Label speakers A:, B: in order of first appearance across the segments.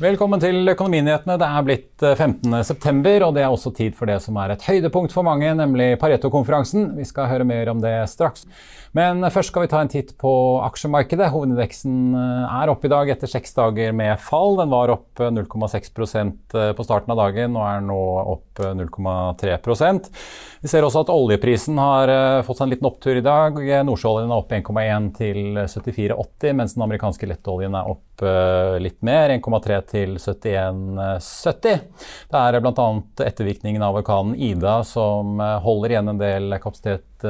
A: Velkommen til Økonominyhetene. Det er blitt eh, 15.9, og det er også tid for det som er et høydepunkt for mange, nemlig Pareto-konferansen. Vi skal høre mer om det straks. Men først skal vi ta en titt på aksjemarkedet. Hovedindeksen eh, er opp i dag etter seks dager med fall. Den var opp 0,6% på starten av dagen og er nå opp 0,3% Vi ser også at oljeprisen har eh, fått seg en liten opptur i dag. Nordsjøoljen er opp 1,1 til 74,80, mens den amerikanske lettoljen er opp litt mer, 1,3 til 71,70. Det er bl.a. ettervirkningen av orkanen Ida som holder igjen en del kapasitet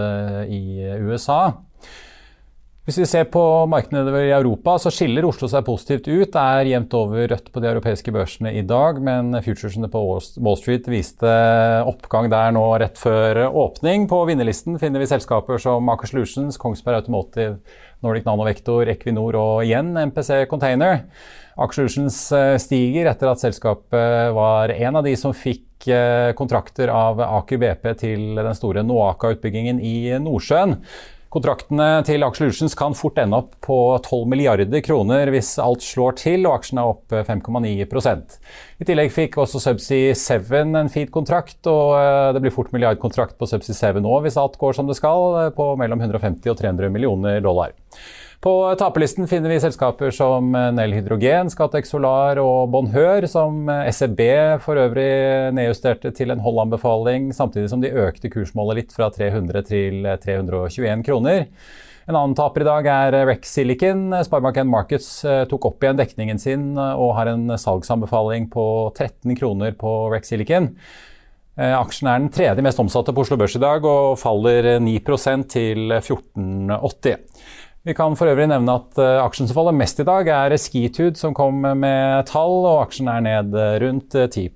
A: i USA. Hvis vi ser på markedene i Europa, så skiller Oslo seg positivt ut. Det er jevnt over rødt på de europeiske børsene i dag, men futuresene på Wall Street viste oppgang der nå rett før åpning. På vinnerlisten finner vi selskaper som Aker Solutions, Kongsberg Automotive, Nordic Nanovektor, Equinor og igjen MPC Container. Aker Solutions stiger etter at selskapet var en av de som fikk kontrakter av Aker BP til den store Noaka-utbyggingen i Nordsjøen. Kontraktene til Aker Solutions kan fort ende opp på 12 milliarder kroner hvis alt slår til, og aksjene er opp 5,9% I tillegg fikk også Subsea 7 en fin kontrakt, og det blir fort milliardkontrakt på Subsea 7 nå hvis alt går som det skal, på mellom 150 og 300 millioner dollar. På taperlisten finner vi selskaper som Nell Hydrogen, Scatec Solar og Bonheur, som SEB for øvrig nedjusterte til en holdanbefaling, samtidig som de økte kursmålet litt fra 300 til 321 kroner. En annen taper i dag er Rex Silicon. Sparebank1 Markets tok opp igjen dekningen sin og har en salgsanbefaling på 13 kroner på Rex Silicon. Aksjen er den tredje mest omsatte på Oslo Børs i dag og faller 9% til 1480. Vi kan for øvrig nevne at aksjen som faller mest i dag, er Skitude, som kom med tall, og aksjen er ned rundt 10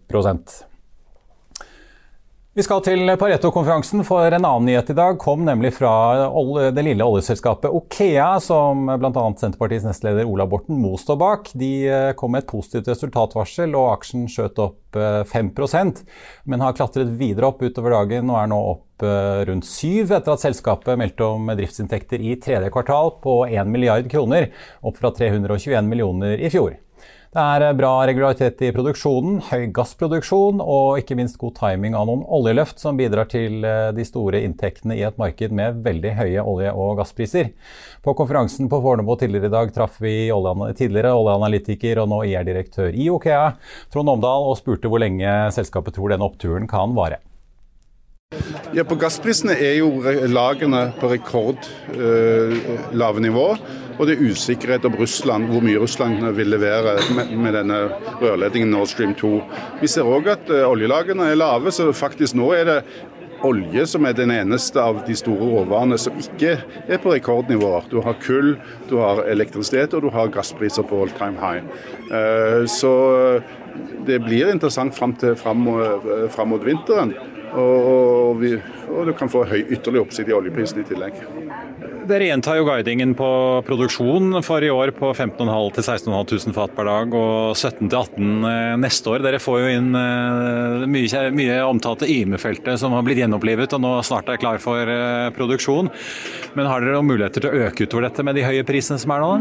A: vi skal til Pareto-konferansen, for en annen nyhet i dag kom nemlig fra det lille oljeselskapet Okea, som bl.a. Senterpartiets nestleder Ola Borten Moe står bak. De kom med et positivt resultatvarsel, og aksjen skjøt opp 5% men har klatret videre opp utover dagen og er nå opp rundt 7 etter at selskapet meldte om driftsinntekter i tredje kvartal på 1 milliard kroner, opp fra 321 millioner i fjor. Det er bra regularitet i produksjonen, høy gassproduksjon og ikke minst god timing av noen oljeløft som bidrar til de store inntektene i et marked med veldig høye olje- og gasspriser. På konferansen på Fornebu tidligere i dag traff vi tidligere oljeanalytiker og nå IR-direktør i Okea, Trond Omdal, og spurte hvor lenge selskapet tror denne oppturen kan vare.
B: Ja, På gassprisene er jo lagene på rekordlave uh, nivå. Og det er usikkerhet om Russland, hvor mye Russland vil levere med, med denne rørledningen Nord Stream 2. Vi ser òg at uh, oljelagene er lave, så faktisk nå er det olje som er den eneste av de store råvarene som ikke er på rekordnivåer. Du har kull, du har elektrisitet og du har gasspriser på all time high. Uh, så det blir interessant fram, til, fram, fram mot vinteren. Og, og, vi, og, du kan få høy ytterligere oppsikt i oljeprisen i tillegg.
A: Dere gjentar jo guidingen på produksjon for i år på 15.500 til 16.500 fat per dag og 17-18 neste år. Dere får jo inn mye, mye omtalte Yme-feltet som har blitt gjenopplivet og nå snart er klar for produksjon. Men har dere noen muligheter til å øke utover dette med de høye prisene som er nå?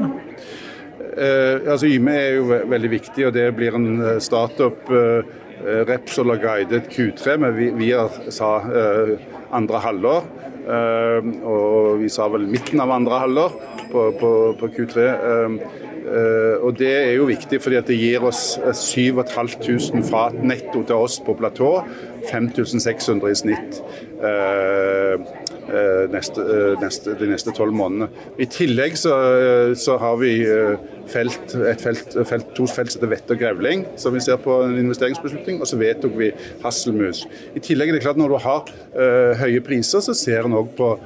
B: Eh, altså Yme er jo veldig viktig, og det blir en startup eh, eh, Repsol har guidet Q3, men vi, vi sa eh, andre halvår. Eh, og vi sa vel midten av andre halvår på, på, på Q3. og Det er jo viktig, fordi det gir oss 7500 fat netto til oss på platå. 5600 i snitt. Eh, neste, eh, neste, de neste tolv månedene. I tillegg så, eh, så har vi felt, felt, felt, to felt som heter vett og Grevling, som vi ser på en investeringsbeslutning. Og så vedtok vi Hasselmus. I tillegg er det klart når du har høye priser, så ser en òg på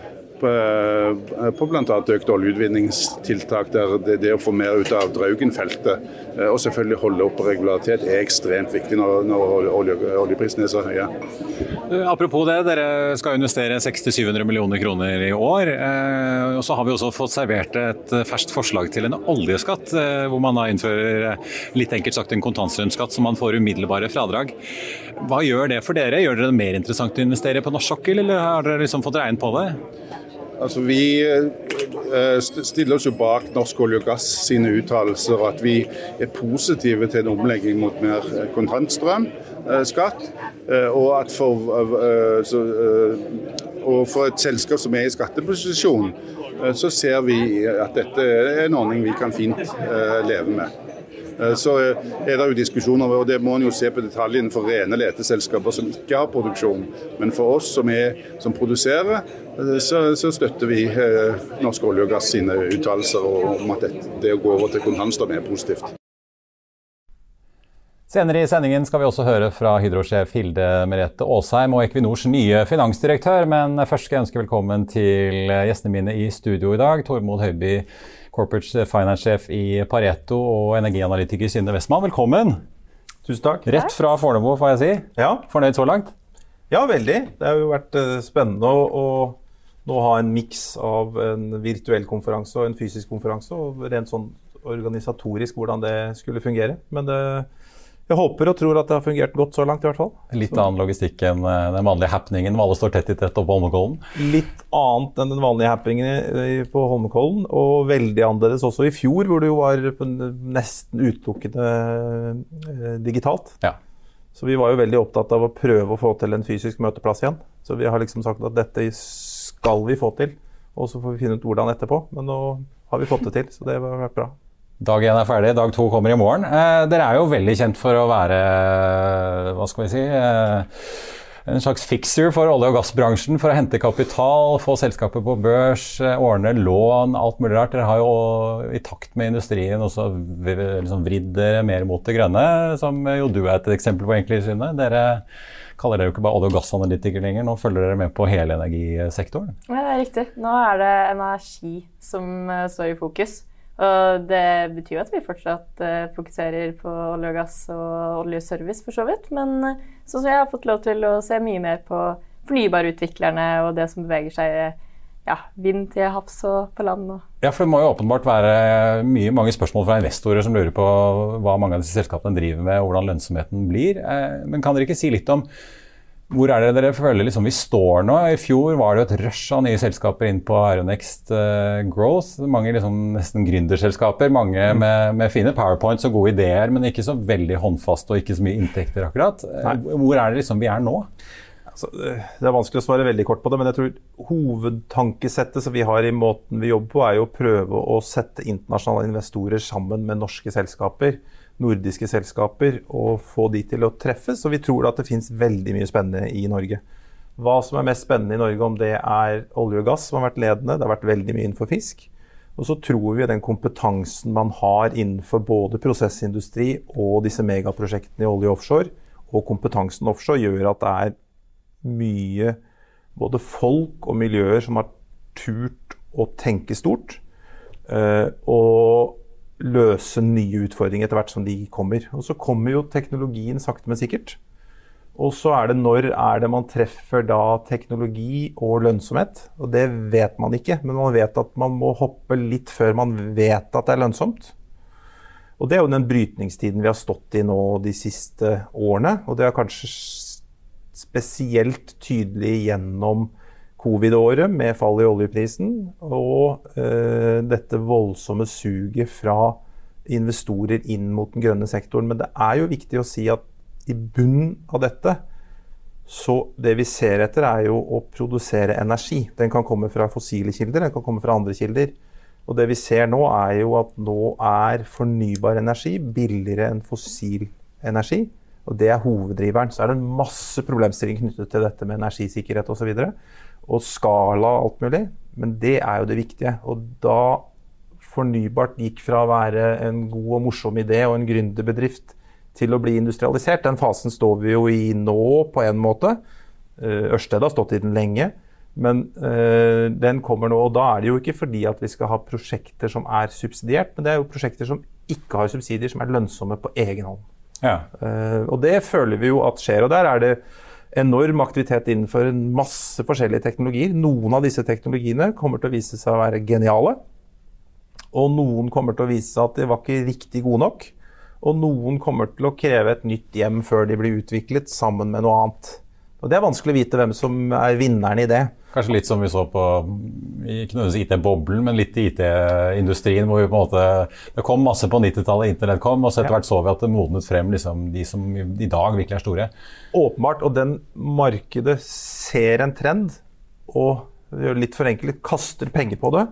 B: eh, på bl.a. økt oljeutvinningstiltak, der det, det, å få mer ut av Draugen-feltet eh, og selvfølgelig holde oppe regularitet er ekstremt viktig når, når olje, oljeprisene er så høye.
A: Eh, apropos det, dere skal investere 600-700 millioner kroner i år. og Så har vi også fått servert et ferskt forslag til en oljeskatt, hvor man da innfører litt enkelt sagt en kontantstrømskatt som man får umiddelbare fradrag. Hva gjør det for dere? Gjør dere det mer interessant å investere på norsk sokkel, eller har dere liksom fått regnet på det?
B: Altså, Vi eh, stiller oss jo bak Norsk olje og gass sine uttalelser at vi er positive til en omlegging mot mer eh, kontantstrømskatt. Eh, og at for, og for et selskap som er i skatteposisjon, så ser vi at dette er en ordning vi kan fint leve med. Så er det jo diskusjoner, og det må en jo se på detaljene for rene leteselskaper som ikke har produksjon. Men for oss som, er, som produserer, Eh, så, så, støtter vi eh, Norsk olje og gass sine uttalelser om at det, det, å gå over til kontantstrøm er positivt.
A: Senere i sendingen skal vi også høre fra Hydro-sjef Hilde Merete Aasheim og Equinors nye finansdirektør, men først skal jeg ønske velkommen til gjestene mine i studio i dag. Tormod Høiby, corporate finance-sjef i Pareto og energianalytiker Synne Westman, velkommen.
C: Tusen takk.
A: Rett fra Fornebu, får jeg si.
C: Ja.
A: Fornøyd så langt?
C: Ja, veldig. Det har jo vært eh, spennende å nå ha en miks av en virtuell konferanse og en fysisk konferanse. Og rent sånn organisatorisk hvordan det skulle fungere. Men det, jeg håper og tror at det har fungert godt så langt, i hvert fall.
A: Litt så. annen logistikk enn eh, den vanlige happeningen hvor alle står tett i tett oppe på Holmenkollen?
C: Litt annet enn den vanlige happeningen på Holmenkollen, og veldig annerledes også i fjor, hvor det jo var nesten utelukkende eh, digitalt.
A: Ja.
C: Så vi var jo veldig opptatt av å prøve å få til en fysisk møteplass igjen. Så vi har liksom sagt at dette skal vi få til. Og så får vi finne ut hvordan etterpå. Men nå har vi fått det til, så det har vært bra.
A: Dag én er ferdig, dag to kommer i morgen. Eh, dere er jo veldig kjent for å være, hva skal vi si eh, en slags fixer for olje- og gassbransjen for å hente kapital, få selskapet på børs, eh, ordne lån, alt mulig rart. Dere har jo i takt med industrien også liksom vridd dere mer mot det grønne, som jo du er et eksempel på, egentlig, Synne. Dere kaller dere jo ikke bare olje- og gassanalytiker lenger, nå følger dere med på hele energisektoren?
D: Ja, det er riktig. Nå er det energi som uh, står i fokus. Og det betyr jo at vi fortsatt uh, fokuserer på olje og gass og oljeservice, for så vidt. Men uh, sånn som jeg har fått lov til å se mye mer på fornybarutviklerne og det som beveger seg ja, vind til havs og på land.
A: Ja, for Det må jo åpenbart være mye, mange spørsmål fra investorer som lurer på hva mange av disse selskapene driver med, og hvordan lønnsomheten blir. Eh, men kan dere ikke si litt om hvor er det dere føler liksom vi står nå? I fjor var det et rush av nye selskaper inn på Aeronext uh, Growth. Mange liksom nesten gründerselskaper. Mange mm. med, med, fine powerpoints og gode ideer, men ikke så veldig håndfast og ikke så mye inntekter akkurat. Nei. Hvor er det liksom vi er nå?
C: Altså, det er vanskelig å svare veldig kort på det, men jeg tror hovedtankesettet som vi har i måten vi jobber på, er jo å prøve å sette internasjonale investorer sammen med norske selskaper, nordiske selskaper, og få de til å treffes. Og vi tror at det finnes veldig mye spennende i Norge. Hva som er mest spennende i Norge, om det er olje og gass som har vært ledende, det har vært veldig mye innenfor fisk. Og så tror vi den kompetansen man har innenfor både prosessindustri og disse megaprosjektene i olje offshore, og kompetansen offshore, gjør at det er mye både folk og miljøer som har turt å tenke stort. Uh, og løse nye utfordringer etter hvert som de kommer. Og så kommer jo teknologien sakte, men sikkert. Og så er det når er det man treffer da teknologi og lønnsomhet. Og det vet man ikke, men man vet at man må hoppe litt før man vet at det er lønnsomt. Og det er jo den brytningstiden vi har stått i nå de siste årene. Og det er kanskje spesielt tydelig gjennom covid-året med fall i oljeprisen og eh, dette voldsomme suget fra investorer inn mot den grønne sektoren. Men det er jo viktig å si at i bunnen av dette så det vi ser etter, er jo å produsere energi. Den kan komme fra fossile kilder, den kan komme fra andre kilder. Og det vi ser nå, er jo at nå er fornybar energi billigere enn fossil energi. Og det er hoveddriveren. Så er det en masse problemstillinger knyttet til dette med energisikkerhet osv. Og, så og skala og alt mulig. Men det er jo det viktige. Og da fornybart gikk fra å være en god og morsom idé og en gründerbedrift til å bli industrialisert, den fasen står vi jo i nå på en måte. Eh, Ørsted har stått i den lenge. Men øh, den kommer nå, og da er det jo ikke fordi at vi skal ha prosjekter som er subsidiert, men det er jo prosjekter som ikke har subsidier, som er lønnsomme på egen hånd. Ja. Uh, og det føler vi jo at skjer. Og der er det enorm aktivitet innenfor en masse forskjellige teknologier. Noen av disse teknologiene kommer til å vise seg å være geniale. Og noen kommer til å vise seg at de var ikke riktig gode nok. Og noen kommer til å kreve et nytt hjem før de blir utviklet sammen med noe annet. Og Det er vanskelig å vite hvem som er vinneren i det.
A: Kanskje litt som vi så på ikke nødvendigvis IT-boblen, men litt i IT-industrien. hvor vi på en måte, Det kom masse på 90-tallet, internett kom, og så etter hvert så vi at det modnet frem liksom, de som i dag virkelig er store.
C: Åpenbart. Og den markedet ser en trend, og litt forenklet kaster penger på det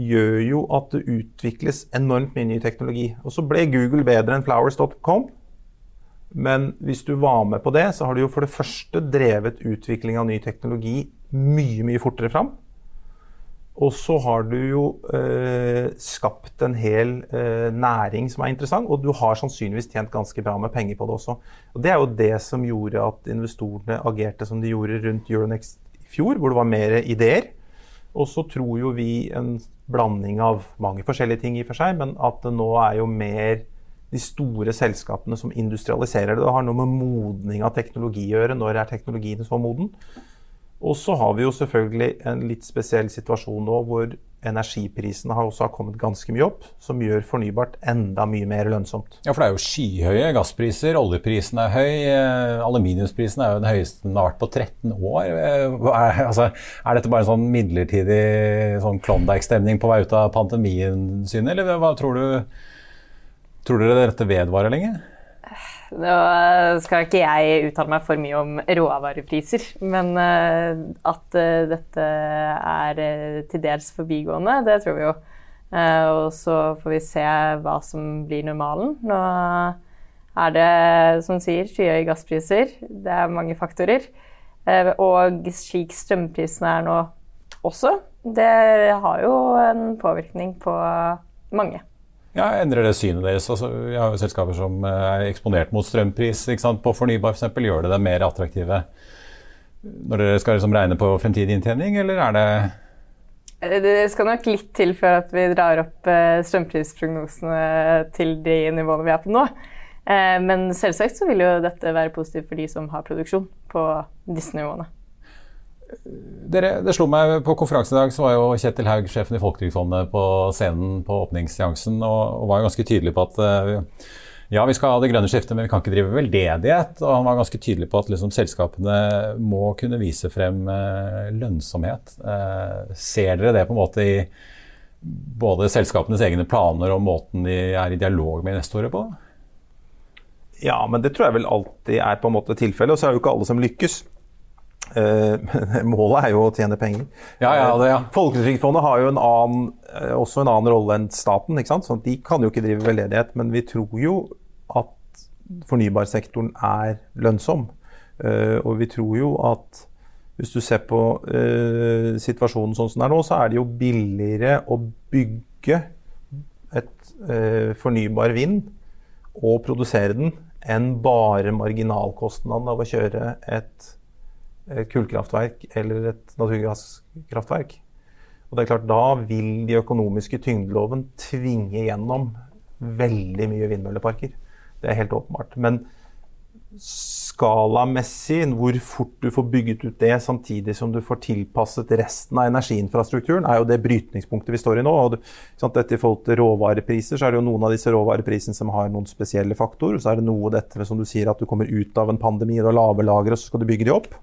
C: gjør jo at det utvikles enormt mye ny teknologi. Og så ble Google bedre enn flowers.com. Men hvis du var med på det, så har du jo for det første drevet utvikling av ny teknologi mye, mye fortere fram. Og så har du jo eh, skapt en hel eh, næring som er interessant, og du har sannsynligvis tjent ganske bra med penger på det også. Og Det er jo det som gjorde at investorene agerte som de gjorde rundt Euronext i fjor, hvor det var mer ideer. Og så tror jo vi en blanding av mange forskjellige ting i og for seg, men at det nå er jo mer de store selskapene som industrialiserer det. Det har noe med modning av teknologi å gjøre. Når er teknologien så moden? Og så har vi jo selvfølgelig en litt spesiell situasjon nå hvor energiprisene har også kommet ganske mye opp, som gjør fornybart enda mye mer lønnsomt.
A: Ja, for det er jo skyhøye gasspriser, oljeprisen er høy, eh, aluminiumsprisen er jo den høyeste den har vært på 13 år. Eh, er, altså, er dette bare en sånn midlertidig sånn Klondyke-stemning på vei ut av pandemien, sin, eller hva tror du? Tror dere dette vedvarer lenge?
D: Nå skal ikke jeg uttale meg for mye om råvarepriser, men eh, at eh, dette er eh, til dels forbigående, det tror vi jo. Og så får vi se hva som blir normalen. Nå er det, som sier, skyhøye gasspriser. Det er mange faktorer. Og slik strømprisene er nå også, det har jo en påvirkning på mange.
A: Ja, Endrer det synet deres? Altså, vi har jo selskaper som eh, er eksponert mot strømpris på fornybar f.eks. For Gjør det dem mer attraktive når dere skal liksom regne på fremtidig inntjening, eller er det
D: eh, det skal nok litt til før at vi drar opp eh, strømprisprognosene til de nivåene vi er på nå. Men selvsagt så vil jo dette være positivt for de som har produksjon på disse nivåene.
A: Dere, det slo meg På konferansen i dag så var jo Kjetil Haug, sjefen i Folketrygdfondet, på scenen på åpningsseansen og, og, var ganske tydelig på at uh, ja, vi skal ha det grønne skiftet, men vi kan ikke drive veldedighet. Og han var ganske tydelig på at liksom, selskapene må kunne vise frem uh, lønnsomhet. Uh, ser dere det på en måte i både selskapenes egne planer og måten de er i dialog med investorer på?
C: Ja, men det tror jeg vel alltid er på en måte tilfellet. Og så er jo ikke alle som lykkes. Uh, målet er jo å tjene penger.
A: Ja, ja, det, ja.
C: Folketrygdfondet har jo en annen, uh, også en annen rolle enn staten. ikke sant? Sånn de kan jo ikke drive veldedighet, men vi tror jo at fornybarsektoren er lønnsom. Og vi tror jo at hvis du ser på situasjonen sånn som den er nå, så er det jo billigere å bygge et fornybar vind og produsere den enn bare marginalkostnaden av å kjøre et et kullkraftverk eller et naturgasskraftverk. Og det er klart, Da vil de økonomiske tyngdeloven tvinge gjennom veldig mye vindmølleparker. Det er helt åpenbart. Men skalamessig, hvor fort du får bygget ut det samtidig som du får tilpasset resten av energiinfrastrukturen, er jo det brytningspunktet vi står i nå. og Dette I forhold til råvarepriser, så er det jo noen av disse råvareprisene som har noen spesielle faktorer. Så er det noe dette som du sier at du kommer ut av en pandemi, du har lave lagre, og så skal du bygge de opp.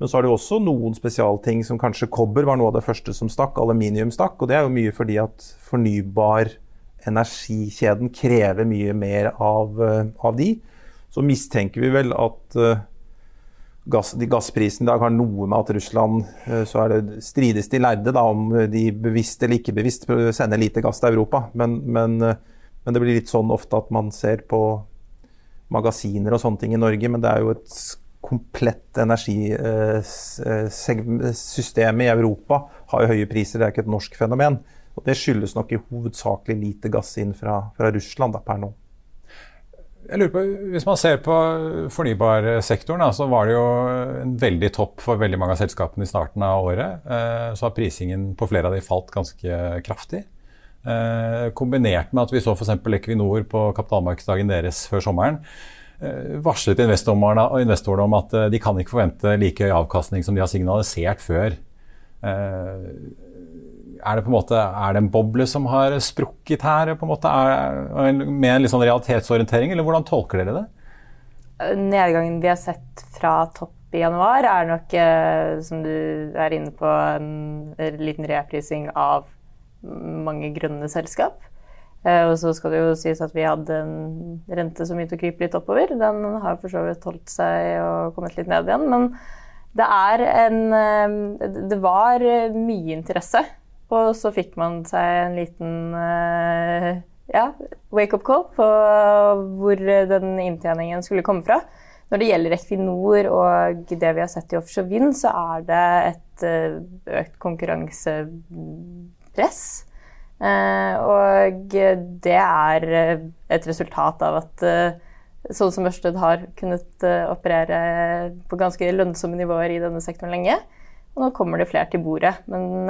C: Men så er det også noen spesialting som kanskje kobber var noe av det første som stakk. Aluminium stakk. Og det er jo mye fordi at fornybar energikjeden krever mye mer av, eh, av de. Så mistenker vi vel at uh, gass, de gassprisen i dag har noe med at Russland uh, så er det strides de lærde da, om de bevisst eller ikke bevisst sender lite gass til Europa. Men, men, men, det blir litt sånn ofte at man ser på magasiner og sånne ting i Norge, men det er jo et komplett energisystemet i Europa har jo høye priser, det er ikke et norsk fenomen. Og Det skyldes nok i hovedsakelig lite gass inn fra, fra Russland per nå.
A: Jeg lurer på, Hvis man ser på fornybarsektoren, så var det jo en veldig topp for veldig mange av selskapene i starten av året. Eh, så har prisingen på flere av de falt ganske kraftig. Eh, kombinert med at vi så f.eks. Equinor på kapitalmarkedsdagen deres før sommeren Eh, varslet investorene, investorene om at eh, de kan ikke forvente like høy avkastning som de har signalisert før. Eh, er det en måte, er det en boble som har sprukket her, på en måte, er, med en sånn realitetsorientering, eller hvordan tolker dere det?
D: Nedgangen vi har sett fra topp i januar, er nok, som du er inne på, en liten reprising av mange grønne selskap. Eh, og så skal det jo sies at vi hadde en rente som begynte å krype litt oppover. Den har for så vidt holdt seg og kommet litt ned igjen. Men det er en eh, Det var mye interesse. Og så fikk man seg en liten eh, ja, wake-up call på hvor den inntjeningen skulle komme fra. Når det gjelder Equinor og det vi har sett i offshore vind, så er det et økt konkurransepress. Eh, og det er eh, et resultat av at sånn som Ørsted har kunnet operere på ganske lønnsomme nivåer i denne sektoren lenge. Og nå kommer det flere til bordet. Men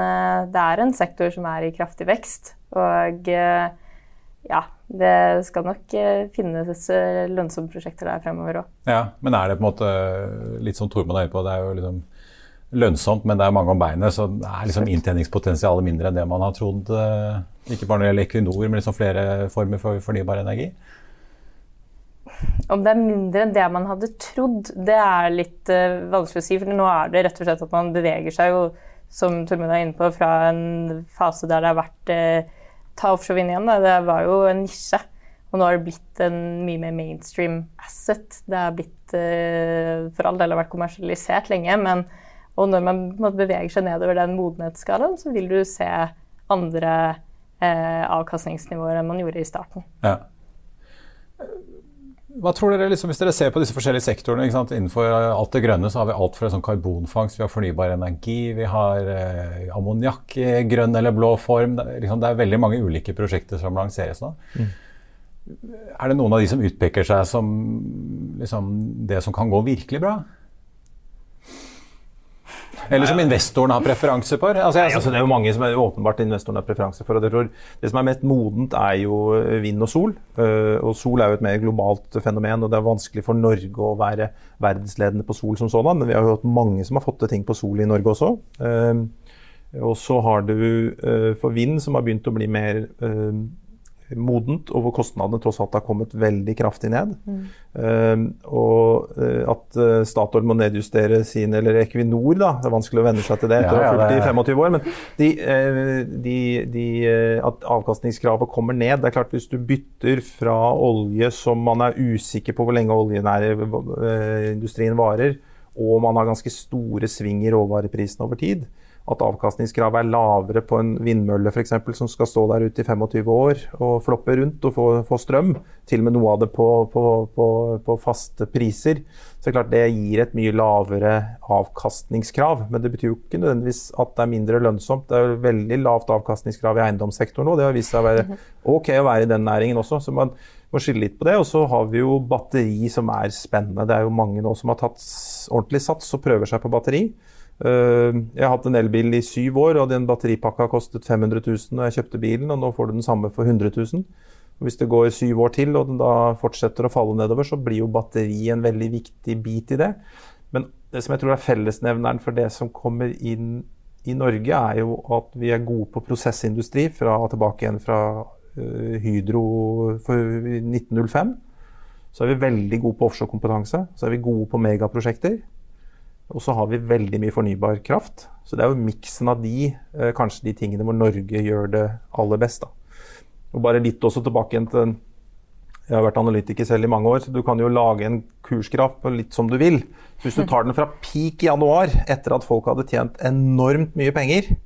D: det er en sektor som er i kraftig vekst. Og ja, det skal nok finnes lønnsomme prosjekter der fremover òg.
A: Ja, men er det på en måte litt som Tormod er inne på, det er jo liksom lønnsomt, men det er mange om beinet, så det er liksom inntjeningspotensialet mindre enn det man har trodd. Eh, ikke bare når det gjelder Equinor, men liksom flere former for fornybar energi.
D: Om det er mindre enn det man hadde trodd, det er litt uh, vanskelig å si. For nå er det rett og slett at man beveger seg jo, som Tormund er inne på, fra en fase der det har vært uh, Ta offshore vind igjen, da. Det var jo en nisje. Og nå har det blitt en mye mer mainstream asset. Det er blitt uh, for all del har vært kommersialisert lenge, men og når man beveger seg nedover den modenhetsskalaen, så vil du se andre eh, avkastningsnivåer enn man gjorde i starten.
A: Ja. Hva tror dere, liksom, Hvis dere ser på disse forskjellige sektorene Innenfor alt det grønne så har vi alt fra sånn karbonfangst, vi har fornybar energi, vi har eh, ammoniakk i grønn eller blå form. Det, liksom, det, er veldig mange ulike prosjekter som lanseres nå. Mm. Er det noen av de som utpeker seg som liksom, det som kan gå virkelig bra? Eller som investoren har preferanse for?
C: Altså, Nei, altså, det er jo mange som er åpenbart investoren har preferanse for. og Det, det som er mest modent, er jo eh, vind og sol. Uh, og sol er jo et mer globalt fenomen, og det er vanskelig for Norge å være verdensledende på sol som sådan. Men vi har jo hatt mange som har fått til ting på sol i Norge også. Uh, og så har du for vind, som har begynt å bli mer modent, og hvor kostnadene tross alt har kommet veldig kraftig ned. Mm. Uh, og uh, at uh, Statoil må nedjustere sin Eller Equinor, da. Det er vanskelig å venne seg til det etter å ha fulgt i 25 år. Men de, eh, de, de, at avkastningskravet kommer ned. Det er klart Hvis du bytter fra olje som man er usikker på hvor lenge oljenærindustrien varer, og man har ganske store sving i råvareprisene over tid, at avkastningskravet er lavere på en vindmølle eksempel, som skal stå der ute i 25 år og floppe rundt og få, få strøm, til og med noe av det på, på, på, på, faste priser, så det er klart det gir et mye lavere avkastningskrav. Men det betyr jo ikke nødvendigvis at det er mindre lønnsomt. Det er veldig lavt avkastningskrav i eiendomssektoren nå. Det har vist seg å være mhm. ok å være i den næringen også. så man må skille litt på det. Og så har vi jo batteri som er spennende. Det er jo mange nå som har tatt ordentlig sats og prøver seg på batteri. Eh, jeg har hatt en elbil i syv år, og den batteripakka kostet 500 000 da jeg kjøpte bilen, og nå får du den samme for 100 000. Og hvis det går syv år til, og den da fortsetter å falle nedover, så blir jo batteri en veldig viktig bit i det. Men det som jeg tror er fellesnevneren for det som kommer inn i Norge, er jo at vi er gode på prosessindustri fra tilbake igjen fra uh, Hydro for 1905. Så er vi veldig gode på offshorekompetanse. Så er vi gode på megaprosjekter. Og så har vi veldig mye fornybar kraft. Så det er jo miksen av de, eh, kanskje de tingene hvor Norge gjør det aller best. da. Og bare litt også tilbake igjen til Jeg har vært analytiker selv i mange år, så du kan jo lage en kursgraf på litt som du vil. Så hvis du tar den fra peak i januar, etter at folk hadde tjent enormt mye penger,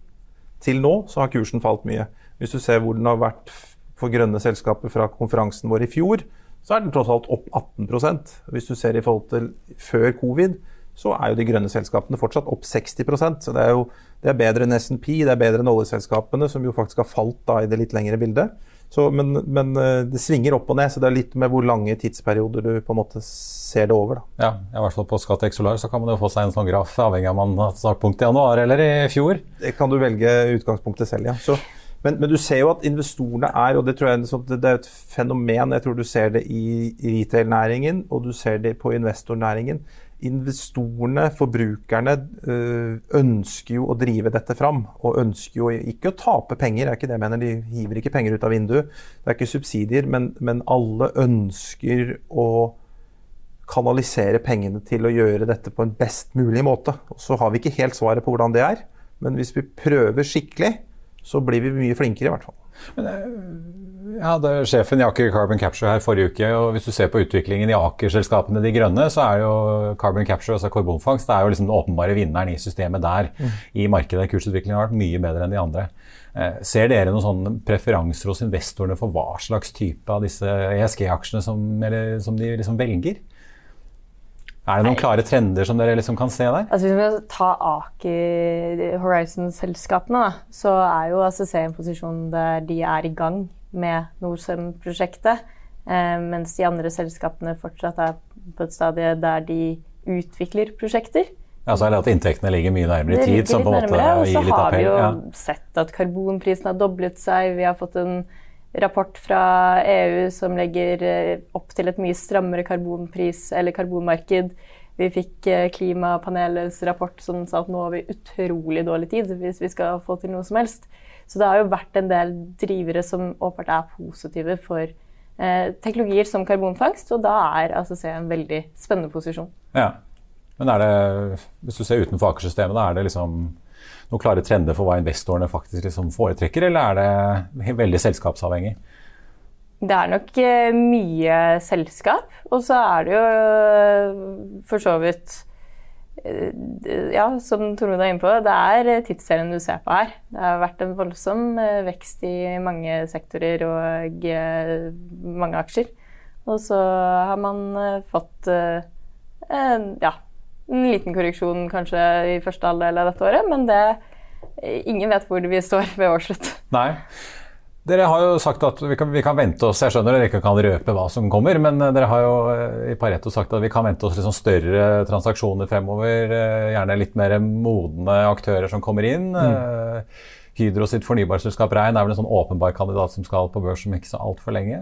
C: til nå, så har kursen falt mye. Hvis du ser hvor den har vært for grønne selskaper fra konferansen vår i fjor, så er den tross alt opp 18% Hvis du ser i forhold til før covid, så er jo de grønne selskapene fortsatt opp 60% Så det er jo det er bedre enn SNP, det er bedre enn oljeselskapene, som jo faktisk har falt da i det litt lengre bildet. Så, men, men, eh, det svinger opp og ned, så det er litt med hvor lange tidsperioder du på en måte ser det over.
A: Da. Ja, i hvert fall på Skatt Solar så kan man jo få seg en sånn graf avhengig av om man har startpunkt i januar eller i fjor.
C: Det kan du velge utgangspunktet selv, ja. Så, men, men, du ser jo at investorene er, og det tror jeg det er et fenomen, jeg tror du ser det i retail-næringen og du ser det på investornæringen investorene, forbrukerne, øh, ønsker jo å drive dette fram. Og ønsker jo ikke å tape penger, det er ikke det jeg mener. De hiver ikke penger ut av vinduet. Det er ikke subsidier, men, men alle ønsker å kanalisere pengene til å gjøre dette på en best mulig måte. Og så har vi ikke helt svaret på hvordan det er, men hvis vi prøver skikkelig, så blir vi mye flinkere, i hvert fall. Men
A: jeg hadde sjefen i Aker Carbon Capture her forrige uke. og Hvis du ser på utviklingen i Aker-selskapene De grønne, så er jo Carbon Capture, altså karbonfangst, det er jo liksom den åpenbare vinneren i systemet der. Mm. I markedet. Kursutviklingen har vært mye bedre enn de andre. Eh, ser dere noen sånne preferanser hos investorene for hva slags type av disse ESG-aksjene som, som, de liksom velger? Er det noen klare trender som dere liksom kan se der?
D: Altså Hvis vi tar Aker Horizon-selskapene, så er jo ACC en posisjon der de er i gang med Norcem-prosjektet. Eh, mens de andre selskapene fortsatt er på et stadie der de utvikler prosjekter.
A: Ja, så er det at Inntektene ligger mye nærmere i tid, som på en måte gir litt appell. Og så
D: har vi jo ja. sett at karbonprisen har doblet seg. Vi har fått en rapport fra EU som legger eh, opp til et mye strammere karbonpris eller karbonmarked. Vi fikk eh, klimapanelets rapport som sa at nå har vi utrolig dårlig tid hvis vi skal få til noe som helst. Så det har jo vært en del drivere som åpenbart er positive for eh, teknologier som karbonfangst, og da er ACC en veldig spennende posisjon.
A: Ja, Men er det, hvis du ser utenfor Aker-systemet, da er det liksom noen klare trender for hva investorene faktisk liksom foretrekker, eller er det veldig selskapsavhengig?
D: Det er nok eh, mye selskap, og så er det jo eh, for så vidt eh, ja, som Tormod er inne på, det er tidsserien du ser på her. Det har vært en voldsom vekst i mange sektorer og mange aksjer. Og så har man fått ja, en liten korreksjon kanskje i første halvdel av dette året, men det, ingen vet hvor vi står ved årsslutt.
A: Nei. Dere har jo sagt at vi kan, vi kan, vente oss Jeg skjønner dere ikke kan røpe hva som kommer, men eh, dere har jo eh, i Pareto sagt at vi kan vente oss liksom større transaksjoner fremover. Eh, gjerne litt mer modne aktører som kommer inn. Mm. Hydro sitt fornybarselskap Rein er vel en sånn åpenbar kandidat som skal på børs om ikke så altfor lenge.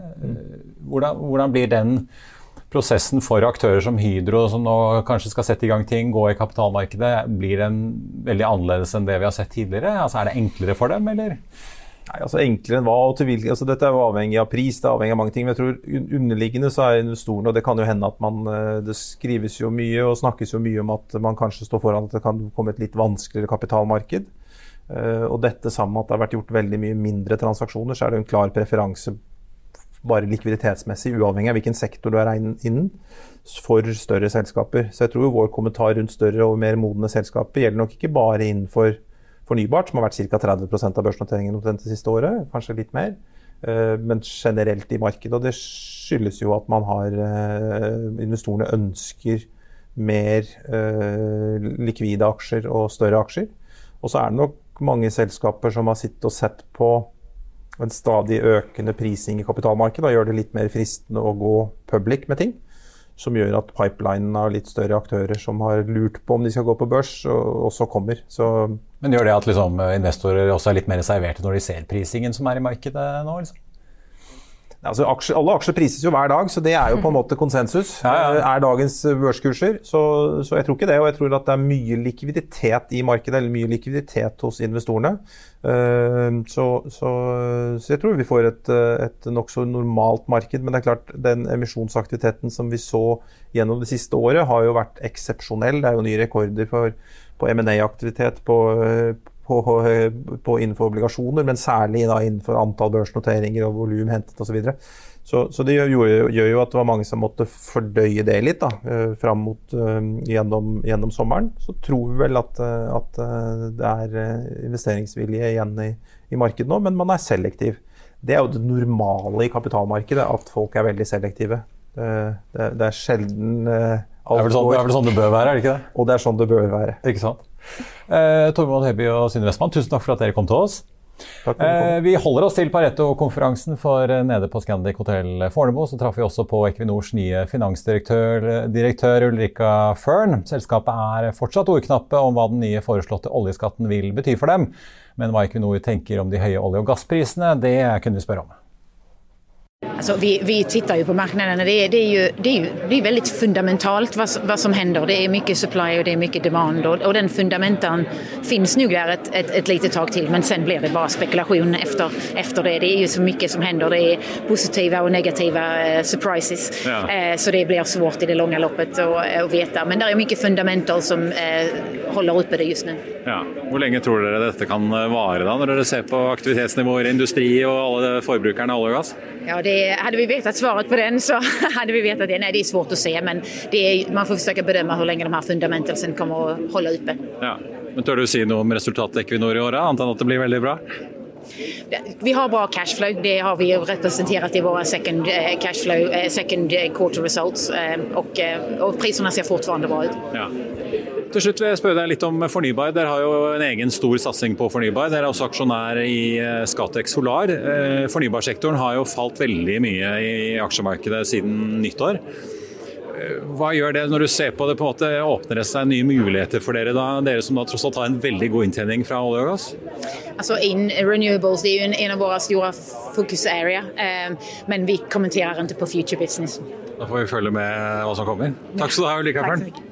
A: Hvordan, hvordan blir den prosessen for aktører som Hydro, som nå kanskje skal sette i gang ting, gå i kapitalmarkedet, blir den veldig annerledes enn det vi har sett tidligere? Altså, er det enklere for dem, eller?
C: Nei, altså Enklere enn hva? og til hvilken, altså Dette er jo avhengig av pris, det er avhengig av mange ting. Men jeg tror underliggende så er investorene, og det kan jo hende at man eh, Det skrives jo mye og snakkes jo mye om at man kanskje står foran at det kan komme et litt vanskeligere kapitalmarked. Eh, og dette sammen med at det har vært gjort veldig mye mindre transaksjoner, så er det en klar preferanse bare likviditetsmessig, uavhengig av hvilken sektor du er innen, for større selskaper. Så jeg tror vår kommentar rundt større og mer modne selskaper gjelder nok ikke bare innenfor fornybart, som har vært ca. 30% av børsnoteringen det siste året, kanskje litt mer, eh, men generelt i markedet. Og det skyldes jo at man har eh, Investorene ønsker mer eh, likvide aksjer og større aksjer. Og så er det nok mange selskaper som har sittet og sett på en stadig økende prising i kapitalmarkedet og gjør det litt mer fristende å gå public med ting. Som gjør at pipelinen av litt større aktører som har lurt på om de skal gå på børs, også kommer. Så
A: Men gjør det at liksom, investorer også er litt mer reserverte når de ser prisingen som er i markedet nå? Liksom?
C: Altså, aksjer, alle aksjer prises jo hver dag, så det er jo på en måte konsensus. Ja, ja. Eh, er dagens børskurser. Så, så, jeg tror ikke det. Og jeg tror at det er mye likviditet i markedet, eller mye likviditet hos investorene. Uh, så, så, så, jeg tror vi får et, et nokså normalt marked. Men det er klart, den emisjonsaktiviteten som vi så gjennom det siste året, har jo vært eksepsjonell. Det er jo nye rekorder for, på M&A-aktivitet, på, på, på, innenfor obligasjoner, men særlig da innenfor antall børsnoteringer og volum hentet osv. Så. Så, så det gjør, gjør, jo at det var mange som måtte fordøye det litt da, fram mot gjennom, gjennom, sommeren. Så tror vi vel at, at det er investeringsvilje igjen i, i markedet nå, men man er selektiv. Det er jo det normale i kapitalmarkedet, at folk er veldig selektive. Det, det, det er sjelden
A: alt sånn, det er, vel sånn, det bør være, er det ikke det?
C: Og det er sånn det bør være.
A: Ikke sant. Eh, Tormod Heby og Synne Westman, tusen takk for at dere kom til oss. Eh, vi holder oss til Pareto-konferansen, for eh, nede på Scandic hotell Fornebu så traff vi også på Equinors nye finansdirektør direktør Ulrika Fern. Selskapet er fortsatt ordknappe om hva den nye foreslåtte oljeskatten vil bety for dem. Men hva Equinor tenker om de høye olje- og gassprisene, det kunne vi spørre om.
E: Alltså vi, vi, tittar ju på marknaden det är, det är, ju, det är, ju, det är väldigt fundamentalt vad, vad, som händer. Det är mycket supply och det är mycket demand och, och den fundamentan finns nog där ett, ett, ett litet tag till men sen blir det bara spekulation efter, efter det. Det är ju så mycket som händer. Det är positiva och negativa eh, surprises. Ja. Eh, så det blir svårt i det långa loppet att, veta. Men det är mycket fundamental som eh, håller uppe det just nu.
A: Ja. Hvor lenge tror dere dette kan vare da, når dere ser på aktivitetsnivåer i industri og alle forbrukerne av olje og gass?
E: Ja, det, hade vi vetat svaret på den så hade vi vetat det. Nej, det är svårt att se men är, man får försöka bedöma hur länge de här fundamentelsen kommer att hålla uppe.
A: Ja. Men Tør du si noe om resultatet Equinor i år, annet enn at det blir veldig bra?
E: Vi har bra cashflow. Det har vi representerat i våra second eh, cashflow, eh, second quarter results. og och, priserna ser fortfarande bra ut.
A: Ja. Til slutt vil jeg spørre deg litt om fornybar. Dere har jo en egen stor satsing på fornybar. Dere er også aksjonær i eh, Scatec Solar. Eh, fornybarsektoren har jo falt veldig mye i aksjemarkedet siden nyttår. Hva gjør det når du ser på det, på en måte åpner det seg nye muligheter for dere da? Dere som da tross alt har en veldig god inntjening fra olje og gass?
E: Altså in renewables det er jo en, en av våre store fokus area, men vi kommenterer ikke på future business.
A: Da får vi følge med hva som kommer. Takk skal du ha, Ulrika Fern.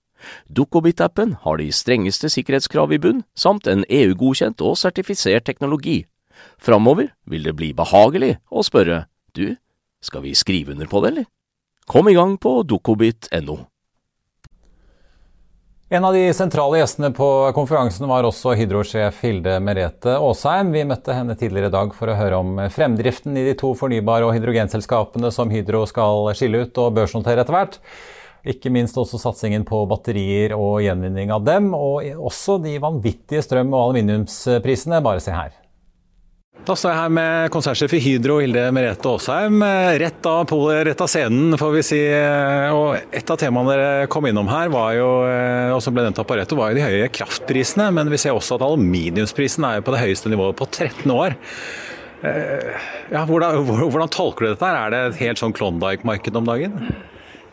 F: Dukkobit-appen har de strengeste sikkerhetskrav i bunn, samt en EU-godkjent og sertifisert teknologi. Framover vil det bli behagelig å spørre du, skal vi skrive under på det, eller? Kom i gang på dukkobit.no.
A: En av de sentrale gjestene på konferansen var også Hydro-sjef Hilde Merete Aasheim. Vi møtte henne tidligere i dag for å høre om fremdriften i de to fornybare og hydrogenselskapene som Hydro skal skille ut og børsnotere etter hvert. Ikke minst også satsingen på batterier og gjenvinning av dem, og også de vanvittige strøm- og aluminiumsprisene. Bare se her. Da står jeg her med konsernsjef i Hydro, Hilde Merete Aasheim. Rett rett av, scenen, får vi si. Og et av temaene dere kom innom her, var jo, og som ble nevnt av Pareto, var jo de høye kraftprisene. Men vi ser også at aluminiumsprisen er på det høyeste nivået på 13 år. Ja, hvordan, hvordan tolker du dette? Er det et helt sånn Klondyke-marked om dagen?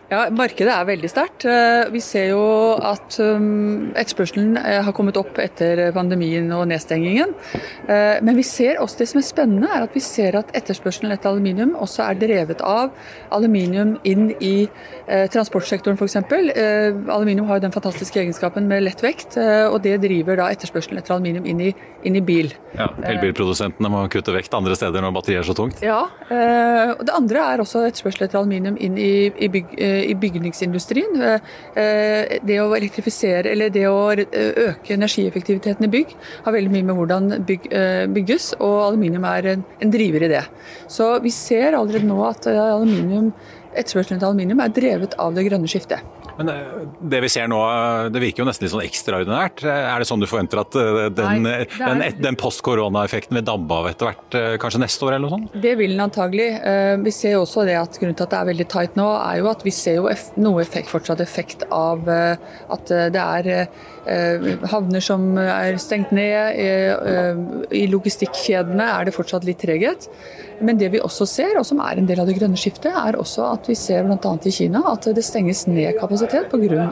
G: Ja, Markedet er veldig sterkt. Eh, vi ser jo at um, etterspørselen eh, har kommet opp etter pandemien og nedstengingen. Eh, men vi ser også det som er spennende, er at vi ser at etterspørselen etter aluminium også er drevet av aluminium inn i transportsektoren f.eks. Aluminium har jo den fantastiske egenskapen med lett vekt, og det driver da etterspørselen etter aluminium inn i, inn i bil.
A: Ja, Elbilprodusentene må kutte vekt andre steder når batteriet er så tungt?
G: Ja, og det andre er også etterspørsel etter aluminium inn i, i bygg i bygningsindustrien. Eh, det å elektrifisere eller det å øke energieffektiviteten i bygg har veldig mye med hvordan bygg eh, bygges, og aluminium er en, en driver i det. Så vi ser allerede nå at eh, aluminium, etterspørselen til aluminium er drevet av det grønne skiftet.
A: Men eh, det vi ser nå, det virker jo nesten litt sånn ekstraordinært. Er det sånn du forventer at eh, den, Nei, er... den, den post-korona-effekten vil dabbe av etter hvert, eh, kanskje neste år eller noe sånt?
G: Det vil den antagelig. Vi ser jo også det at grunnen til at det er veldig tight nå, er jo at vi ser jo noe effekt, fortsatt effekt av at det er havner som er stengt ned. I logistikkjedene er det fortsatt litt treghet. Men det vi også ser, og som er en del av det grønne skiftet, er også at vi ser bl.a. i Kina at det stenges ned kapasitet pga.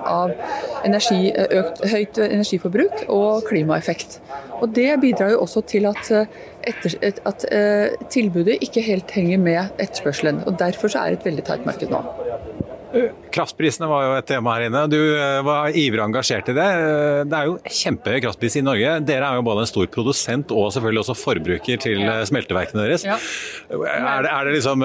G: Energi, økt høyt energiforbruk og klimaeffekt. Og Det bidrar jo også til at, etter, at uh, tilbudet ikke helt henger med etterspørselen. og Derfor er det et veldig teit marked nå.
A: Kraftprisene var jo et tema her inne. Du eh, var ivrig engasjert i det. Eh, det er jo kjempehøy kraftpris i Norge. Dere er jo både en stor produsent og selvfølgelig også forbruker til ja. Eh, smelteverkene deres. Ja. Er det, er det liksom,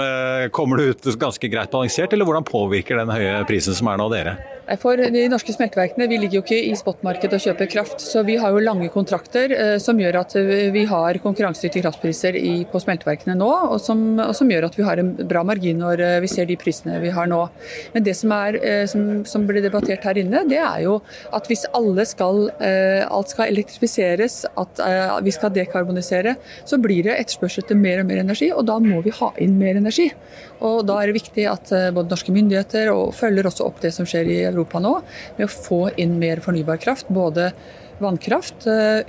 A: kommer du ut ganske greit balansert, eller hvordan påvirker den høye prisen som er nå dere?
G: For de norske smelteverkene vi ligger jo ikke i spotmarkedet og kjøper kraft. Så vi har jo lange kontrakter eh, som gjør at vi har konkurransedyktige kraftpriser på smelteverkene nå. Og som, og som, gjør at vi har en bra margin når eh, vi ser de prisene vi har nå. Men det som, er, eh, som, som blir debattert her inne, det er jo at hvis alle skal, alt skal elektrifiseres, at vi skal dekarbonisere, så blir det etterspørsel etter mer og mer energi, og da må vi ha inn mer energi. Og Da er det viktig at både norske myndigheter og følger også opp det som skjer i Europa Europa nå med å få inn mer fornybar kraft. Både vannkraft, eh,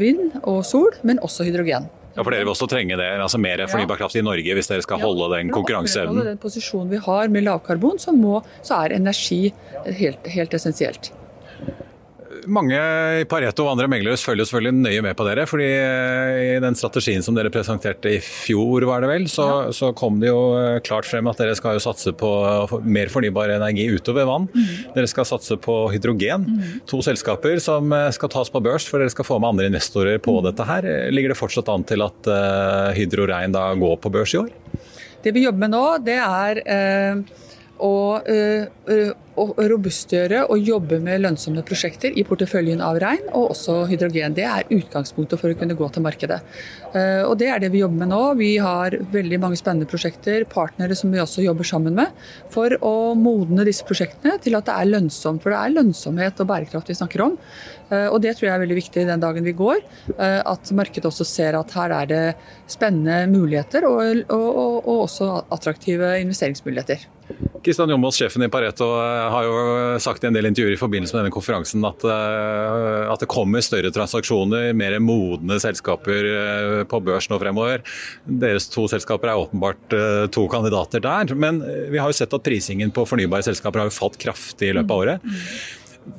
G: vind og sol, men også hydrogen.
A: Ja, for Dere vil også trenge det, altså mer fornybar kraft i Norge hvis dere skal holde den konkurranseevnen?
G: Den posisjonen vi har med lavkarbon, så, må, så er energi helt, helt essensielt
A: mange i Pareto og andre meglere følger selvfølgelig nøye med på dere. fordi eh, I den strategien som dere presenterte i fjor, var det vel, så, ja. så kom det jo eh, klart frem at dere skal jo satse på mer fornybar energi utover vann. Mm. Dere skal satse på hydrogen. Mm. To selskaper som eh, skal tas på børs, for dere skal få med andre investorer på mm. dette her. Ligger det fortsatt an til at Hydro Rein da går på børs i år?
G: Det vi jobber med nå, det er uh, å uh, å robustgjøre og jobbe med lønnsomme prosjekter i porteføljen av regn og også hydrogen. Det er utgangspunktet for å kunne gå til markedet. Eh, og Det er det vi jobber med nå. Vi har veldig mange spennende prosjekter, partnere som vi også jobber sammen med, for å modne disse prosjektene til at det er lønnsomt. For det er lønnsomhet og bærekraft vi snakker om. Eh, og Det tror jeg er veldig viktig den dagen vi går. Eh, at markedet også ser at her er det spennende muligheter og, og, og også attraktive investeringsmuligheter.
A: Kristian Jomås, sjefen i Pareto, har jo sagt i en del intervjuer i forbindelse med denne konferansen at, eh, at det kommer større transaksjoner, mer modne selskaper eh, på børs nå fremover. Deres to selskaper er åpenbart eh, to kandidater der. Men vi har jo sett at prisingen på fornybare selskaper har jo falt kraftig i løpet av året.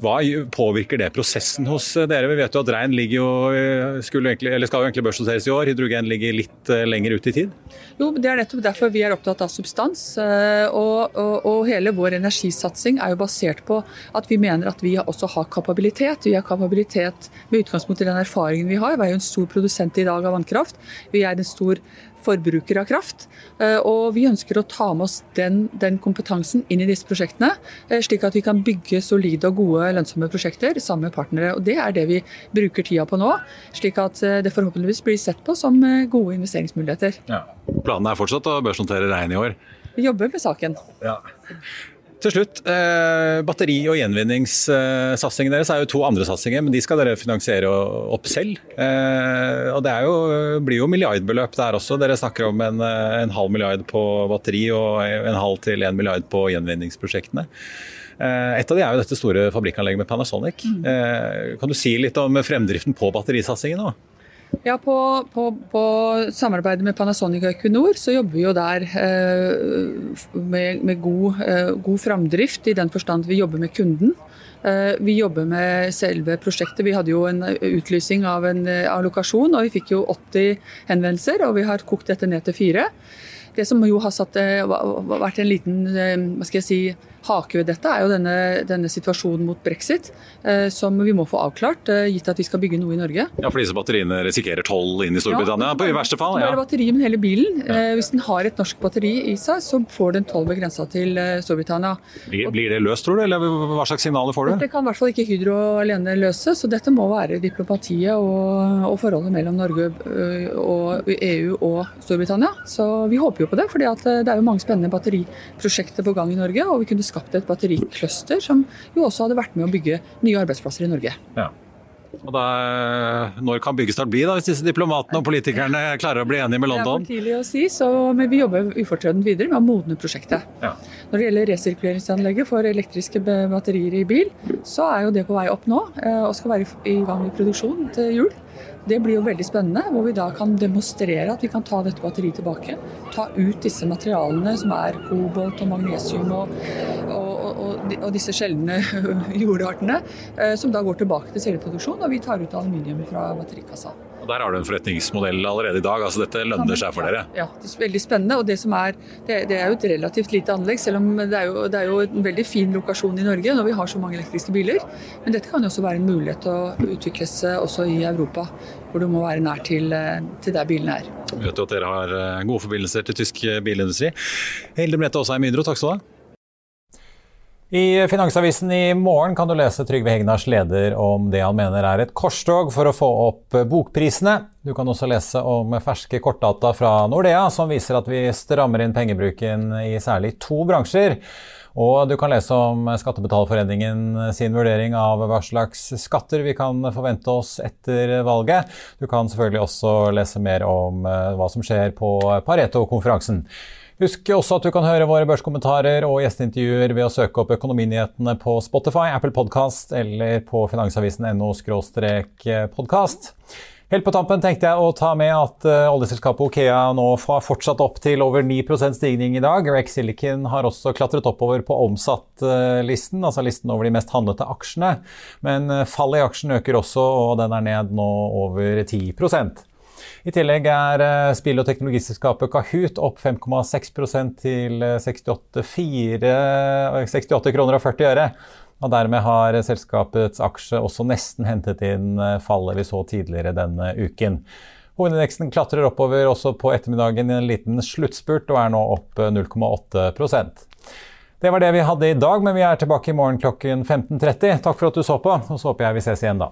A: Hva påvirker det prosessen hos dere? Vi vet jo at Rein jo, egentlig, skal jo egentlig børsnoteres i år. Hydrogen ligger litt lenger ut i tid?
G: Jo, Det er nettopp derfor vi er opptatt av substans. Og, og, og, hele vår energisatsing er jo basert på at vi mener at vi også har kapabilitet. Vi har kapabilitet med utgangspunkt i den erfaringen vi har. Vi er jo en stor produsent i dag av vannkraft. Vi er en stor forbrukere av kraft. Eh, og vi ønsker å ta med oss den, den, kompetansen inn i disse prosjektene, eh, slik at vi kan bygge solide og gode lønnsomme prosjekter sammen med partnere. Og Det er det vi bruker tida på nå, slik at eh, det forhåpentligvis blir sett på som gode investeringsmuligheter. Ja.
A: Planen er fortsatt å børsnotere Rein i år?
G: Vi jobber med saken. Ja.
A: Til slutt, eh, batteri- og gjenvinningssatsingen deres er jo to andre satsinger, men de skal dere finansiere opp selv. Eh, og Det jo, blir jo milliardbeløp der også. Dere snakker om en, eh, en, halv milliard på batteri og en halv til en milliard på gjenvinningsprosjektene. Eh, et av de er jo dette store fabrikkanlegget med Panasonic. Mm. Eh, kan du si litt om fremdriften på batterisatsingen nå?
G: Ja, på, på, på samarbeidet med Panasonic og Equinor så jobber vi jo der eh, med, med god, eh, god framdrift, i den forstand vi jobber med kunden. Eh, vi jobber med selve prosjektet. Vi hadde jo en utlysing av en av lokasjon, og vi fikk jo 80 henvendelser, og vi har kokt dette ned til fire. Det som jo har satt, eh, vært en liten eh, hva skal jeg si, hake ved dette, er jo denne, denne situasjonen mot brexit, eh, som vi må få avklart, eh, gitt at vi skal bygge noe i Norge.
A: Ja, For disse batteriene risikerer toll inn i Storbritannia, ja, på, i verste fall?
G: Ja.
A: Det
G: er batteri, men hele bilen. Eh, hvis den har et norsk batteri i seg, så får den toll ved grensa til eh, Storbritannia.
A: Blir, blir, det løst, tror du, eller hva slags signaler får du?
G: Det kan i hvert fall ikke Hydro alene løse, så dette må være diplomatiet og, og forholdet mellom Norge og EU og Storbritannia. Så vi håper jo på det, for det er jo mange spennende batteriprosjekter på gang i Norge. og vi kunne skapt et battericluster, som jo også hadde vært med å bygge nye arbeidsplasser i Norge.
A: Ja. Og da, Når kan byggestart bli, da, hvis disse diplomatene og politikerne klarer å bli enige med London?
G: Det er for tidlig å si, så, men vi jobber ufortrødent videre med å modne prosjektet.
A: Ja.
G: Når det gjelder resirkuleringsanlegget for elektriske batterier i bil, så er jo det på vei opp nå eh, og skal være i gang med produksjon til jul. Det blir jo veldig spennende, hvor vi da kan demonstrere at vi kan ta dette batteriet tilbake. Ta ut disse materialene som er kobolt og magnesium og, og, og, og disse sjeldne jordartene, eh, som da går tilbake til celleproduksjon, og vi tar ut aluminium fra batterikassa.
A: Og Der har du en forretningsmodell allerede i dag. altså Dette lønner seg for dere?
G: Ja, det er veldig spennende. og Det som er, det, det er jo et relativt lite anlegg, selv om det er, jo, det er, jo, en veldig fin lokasjon i Norge når vi har så mange elektriske biler. Men dette kan jo også være en mulighet til å utvikles også i Europa, hvor du må være nær til, til der bilene er.
A: Vi vet jo at dere har eh, gode forbindelser til tysk bilindustri. Hilde Brette Aasheim Ydro, takk skal du ha. I Finansavisen i morgen kan du lese Trygve Hegnars leder om det han mener er et korstog for å få opp bokprisene. Du kan også lese om ferske kortdata fra Nordea som viser at vi strammer inn pengebruken i særlig to bransjer. Og du kan lese om Skattebetalerforeningen sin vurdering av hva slags skatter vi kan forvente oss etter valget. Du kan selvfølgelig også lese mer om hva som skjer på Pareto-konferansen. Husk også at du kan høre våre børskommentarer og gjesteintervjuer ved å søke opp Økonominyhetene på Spotify, Apple Podkast eller på finansavisen.no podkast. Helt på tampen tenkte jeg å ta med at uh, oljeselskapet Okea nå har fortsatt opp til over 9% stigning i dag. Rex Silicon har også klatret oppover på omsatt-listen, altså listen over de mest handlete aksjene. Men uh, fallet i aksjen øker også, og den er ned nå over 10 i tillegg er spill- og teknologiselskapet Kahoot opp 5,6% til 68,4 68 kroner og 40 øre. Og dermed har selskapets aksje også nesten hentet inn fallet vi så tidligere denne uken. Hovedindeksen klatrer oppover også på ettermiddagen i en liten sluttspurt og er nå opp 0,8% Det var det vi hadde i dag, men vi er tilbake i morgen klokken 15.30. Takk for at du så på, og så håper jeg vi ses igjen da.